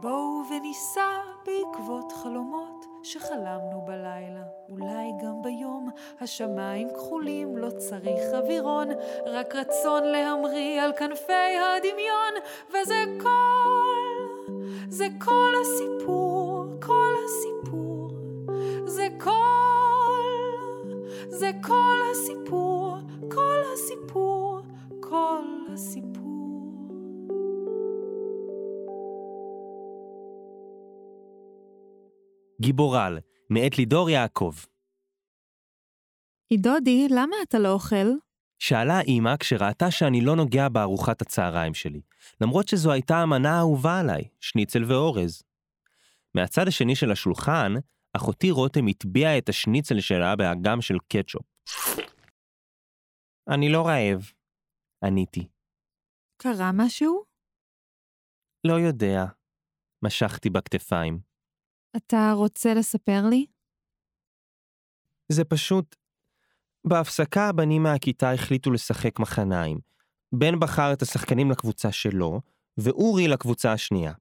בואו וניסע בעקבות חלומות שחלמנו בלילה, אולי גם ביום. השמיים כחולים, לא צריך אווירון, רק רצון להמריא על כנפי הדמיון, וזה כל, זה כל הסיפור, כל הסיפור, זה כל, זה כל גיבורל, מאת לידור יעקב. דודי, למה אתה לא אוכל? שאלה אמא כשראתה שאני לא נוגע בארוחת הצהריים שלי, למרות שזו הייתה המנה האהובה עליי, שניצל ואורז. מהצד השני של השולחן, אחותי רותם הטביעה את השניצל שלה באגם של קטשופ. אני לא רעב, עניתי. קרה משהו? לא יודע. משכתי בכתפיים. אתה רוצה לספר לי? זה פשוט... בהפסקה הבנים מהכיתה החליטו לשחק מחניים. בן בחר את השחקנים לקבוצה שלו, ואורי לקבוצה השנייה.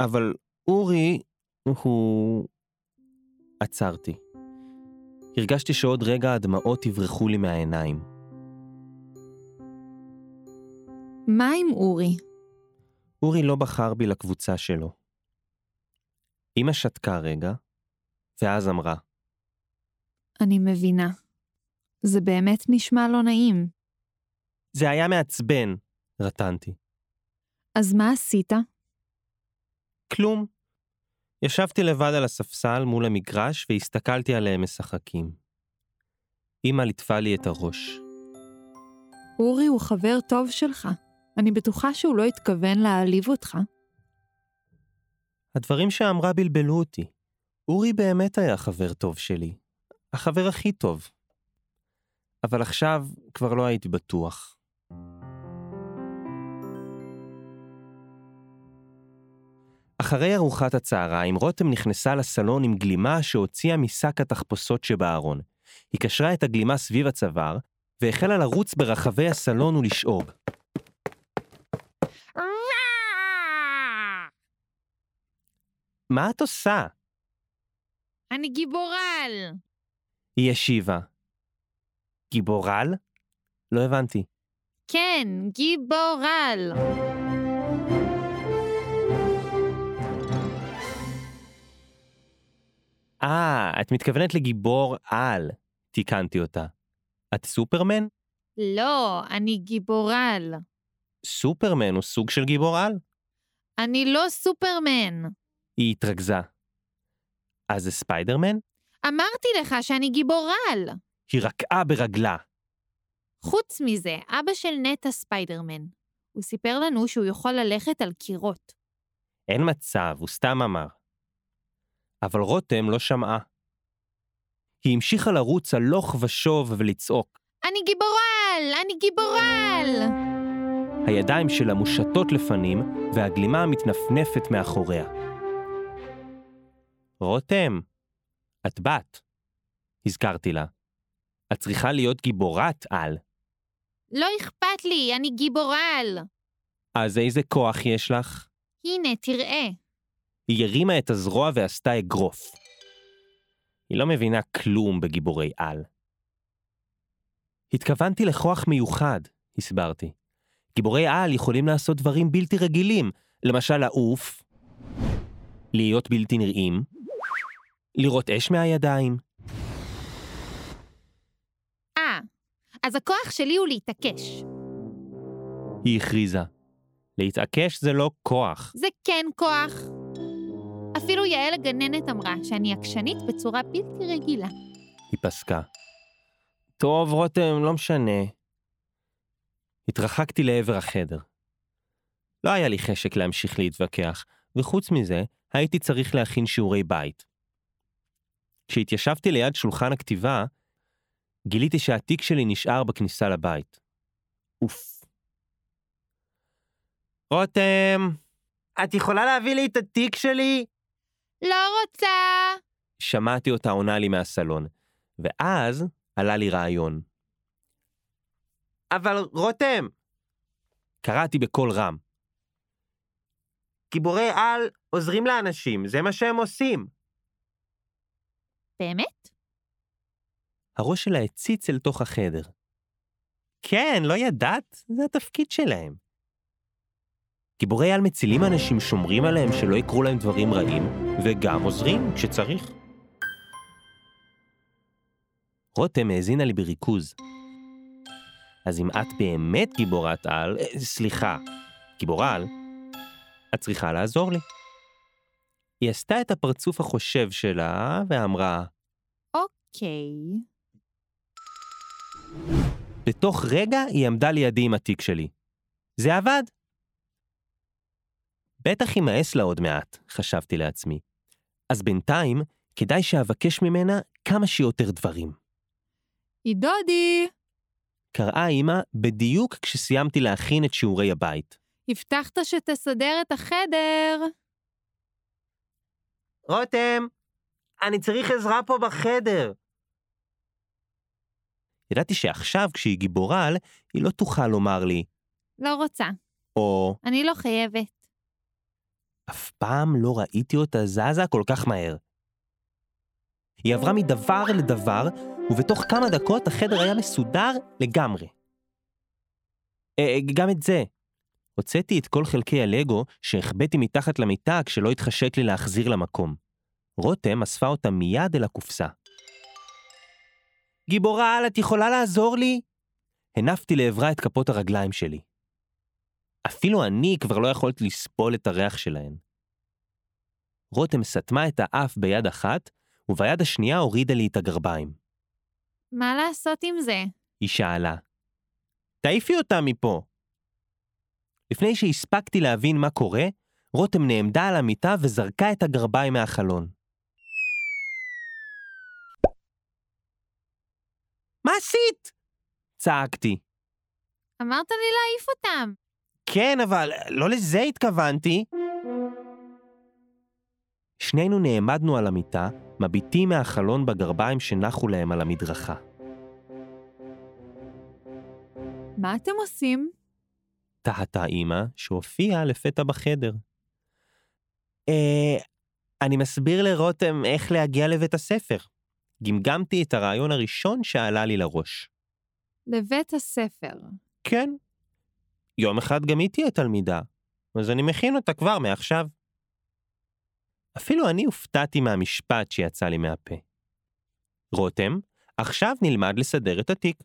אבל אורי הוא... עצרתי. הרגשתי שעוד רגע הדמעות יברחו לי מהעיניים. מה עם אורי? אורי לא בחר בי לקבוצה שלו. אמא שתקה רגע, ואז אמרה, אני מבינה. זה באמת נשמע לא נעים. זה היה מעצבן, רטנתי. אז מה עשית? כלום. ישבתי לבד על הספסל מול המגרש והסתכלתי עליהם משחקים. אמא ליטפה לי את הראש. אורי הוא חבר טוב שלך. אני בטוחה שהוא לא התכוון להעליב אותך. הדברים שאמרה בלבלו אותי. אורי באמת היה חבר טוב שלי. החבר הכי טוב. אבל עכשיו כבר לא הייתי בטוח. אחרי ארוחת הצהריים, רותם נכנסה לסלון עם גלימה שהוציאה משק התחפושות שבארון. היא קשרה את הגלימה סביב הצוואר, והחלה לרוץ ברחבי הסלון ולשאוג. מה את עושה? אני גיבורל! היא השיבה. גיבורל? לא הבנתי. כן, גיבורל. אה, את מתכוונת לגיבור על, תיקנתי אותה. את סופרמן? לא, אני גיבורל. סופרמן הוא סוג של גיבור על? אני לא סופרמן. היא התרכזה. אז זה ספיידרמן? אמרתי לך שאני גיבורל. היא רקעה ברגלה. חוץ מזה, אבא של נטע ספיידרמן. הוא סיפר לנו שהוא יכול ללכת על קירות. אין מצב, הוא סתם אמר. אבל רותם לא שמעה. היא המשיכה לרוץ הלוך ושוב ולצעוק. אני גיבורל! אני גיבורל! הידיים שלה מושטות לפנים, והגלימה מתנפנפת מאחוריה. רותם, את בת, הזכרתי לה. את צריכה להיות גיבורת על. לא אכפת לי, אני גיבורל. אז איזה כוח יש לך? הנה, תראה. היא הרימה את הזרוע ועשתה אגרוף. היא לא מבינה כלום בגיבורי על. התכוונתי לכוח מיוחד, הסברתי. גיבורי על יכולים לעשות דברים בלתי רגילים, למשל לעוף, להיות בלתי נראים, לראות אש מהידיים. אה, אז הכוח שלי הוא להתעקש. היא הכריזה. להתעקש זה לא כוח. זה כן כוח. אפילו יעל הגננת אמרה שאני עקשנית בצורה בלתי רגילה. היא פסקה. טוב, רותם, לא משנה. התרחקתי לעבר החדר. לא היה לי חשק להמשיך להתווכח, וחוץ מזה, הייתי צריך להכין שיעורי בית. כשהתיישבתי ליד שולחן הכתיבה, גיליתי שהתיק שלי נשאר בכניסה לבית. אוף. רותם, את יכולה להביא לי את התיק שלי? לא רוצה! שמעתי אותה עונה לי מהסלון, ואז עלה לי רעיון. אבל רותם! קראתי בקול רם. גיבורי על עוזרים לאנשים, זה מה שהם עושים. באמת? הראש שלה הציץ אל תוך החדר. כן, לא ידעת? זה התפקיד שלהם. גיבורי על מצילים אנשים, שומרים עליהם שלא יקרו להם דברים רעים, וגם עוזרים כשצריך. רותם האזינה לי בריכוז. אז אם את באמת גיבורת על, אה, סליחה, גיבורה על, את צריכה לעזור לי. היא עשתה את הפרצוף החושב שלה ואמרה, אוקיי. בתוך רגע היא עמדה לידי עם התיק שלי. זה עבד. בטח יימאס לה עוד מעט, חשבתי לעצמי. אז בינתיים, כדאי שאבקש ממנה כמה שיותר דברים. עידודי, קראה אמא בדיוק כשסיימתי להכין את שיעורי הבית. הבטחת שתסדר את החדר. רותם, אני צריך עזרה פה בחדר. ידעתי שעכשיו, כשהיא גיבורה על, היא לא תוכל לומר לי, לא רוצה. או אני לא חייבת. אף פעם לא ראיתי אותה זזה כל כך מהר. היא עברה מדבר לדבר, ובתוך כמה דקות החדר היה מסודר לגמרי. אה, גם את זה. הוצאתי את כל חלקי הלגו שהחבאתי מתחת למיטה כשלא התחשק לי להחזיר למקום. רותם אספה אותם מיד אל הקופסה. גיבורה על, את יכולה לעזור לי? הנפתי לעברה את כפות הרגליים שלי. אפילו אני כבר לא יכולת לסבול את הריח שלהן. רותם סתמה את האף ביד אחת, וביד השנייה הורידה לי את הגרביים. מה לעשות עם זה? היא שאלה. תעיפי אותה מפה. לפני שהספקתי להבין מה קורה, רותם נעמדה על המיטה וזרקה את הגרביים מהחלון. מה עשית? צעקתי. אמרת לי להעיף אותם. כן, אבל לא לזה התכוונתי. שנינו נעמדנו על המיטה, מביטים מהחלון בגרביים שנחו להם על המדרכה. מה אתם עושים? טהתה אמא, שהופיעה לפתע בחדר. אה, אני מסביר לרותם איך להגיע לבית הספר. גמגמתי את הרעיון הראשון שעלה לי לראש. לבית הספר. כן. יום אחד גם היא תהיה תלמידה, אז אני מכין אותה כבר מעכשיו. אפילו אני הופתעתי מהמשפט שיצא לי מהפה. רותם, עכשיו נלמד לסדר את התיק.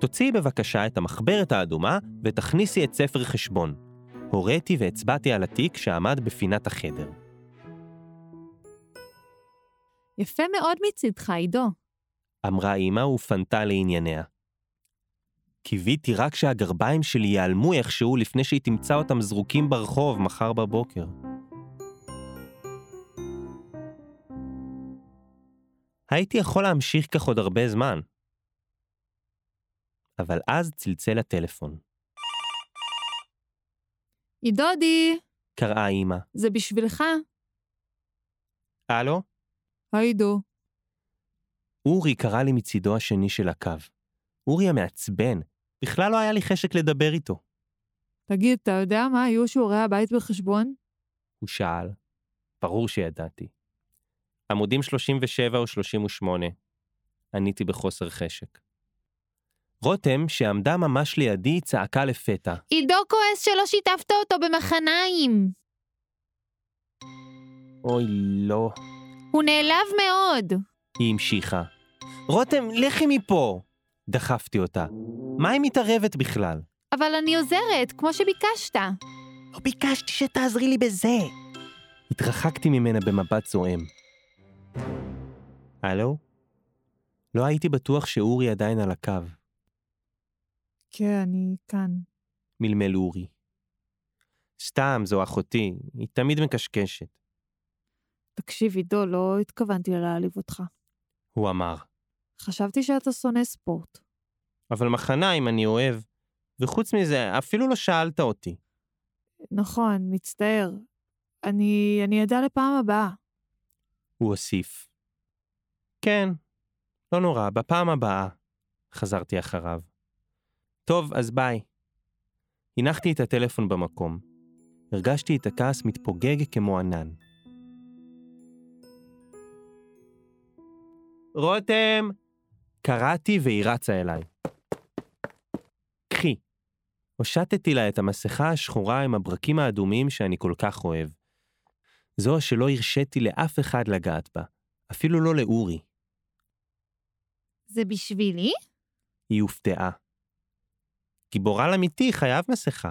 תוציאי בבקשה את המחברת האדומה ותכניסי את ספר חשבון. הוריתי והצבעתי על התיק שעמד בפינת החדר. יפה מאוד מצידך, עידו. אמרה אמא ופנתה לענייניה. קיוויתי רק שהגרביים שלי ייעלמו איכשהו לפני שהיא תמצא אותם זרוקים ברחוב מחר בבוקר. הייתי יכול להמשיך כך עוד הרבה זמן. אבל אז צלצל הטלפון. עידודי, קראה אמא. זה בשבילך. הלו? היי עידו. אורי קרא לי מצידו השני של הקו. אורי המעצבן, בכלל לא היה לי חשק לדבר איתו. תגיד, אתה יודע מה היו שיעורי הבית בחשבון? הוא שאל. ברור שידעתי. עמודים 37 או 38. עניתי בחוסר חשק. רותם, שעמדה ממש לידי, צעקה לפתע. עידו כועס שלא שיתפת אותו במחניים. אוי, לא. הוא נעלב מאוד. היא המשיכה. רותם, לכי מפה! דחפתי אותה. מה היא מתערבת בכלל? אבל אני עוזרת, כמו שביקשת. לא ביקשתי שתעזרי לי בזה. התרחקתי ממנה במבט זועם. הלו? לא הייתי בטוח שאורי עדיין על הקו. כן, אני כאן. מלמל אורי. סתם, זו אחותי, היא תמיד מקשקשת. תקשיב, עידו, לא התכוונתי להעליב אותך. הוא אמר. חשבתי שאתה שונא ספורט. אבל מחניים אני אוהב. וחוץ מזה, אפילו לא שאלת אותי. נכון, מצטער. אני, אני אדע לפעם הבאה. הוא הוסיף. כן, לא נורא, בפעם הבאה. חזרתי אחריו. טוב, אז ביי. הנחתי את הטלפון במקום. הרגשתי את הכעס מתפוגג כמו ענן. רותם! קראתי והיא רצה אליי. קחי. הושטתי לה את המסכה השחורה עם הברקים האדומים שאני כל כך אוהב. זו שלא הרשיתי לאף אחד לגעת בה, אפילו לא לאורי. זה בשבילי? היא הופתעה. גיבורל אמיתי חייב מסכה.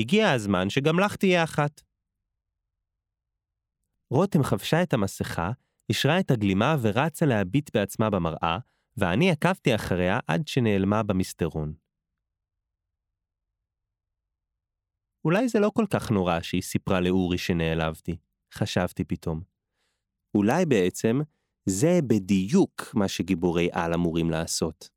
הגיע הזמן שגם לך תהיה אחת. רותם חבשה את המסכה, אישרה את הגלימה ורצה להביט בעצמה במראה, ואני עקבתי אחריה עד שנעלמה במסדרון. אולי זה לא כל כך נורא שהיא סיפרה לאורי שנעלבתי, חשבתי פתאום. אולי בעצם זה בדיוק מה שגיבורי על אמורים לעשות.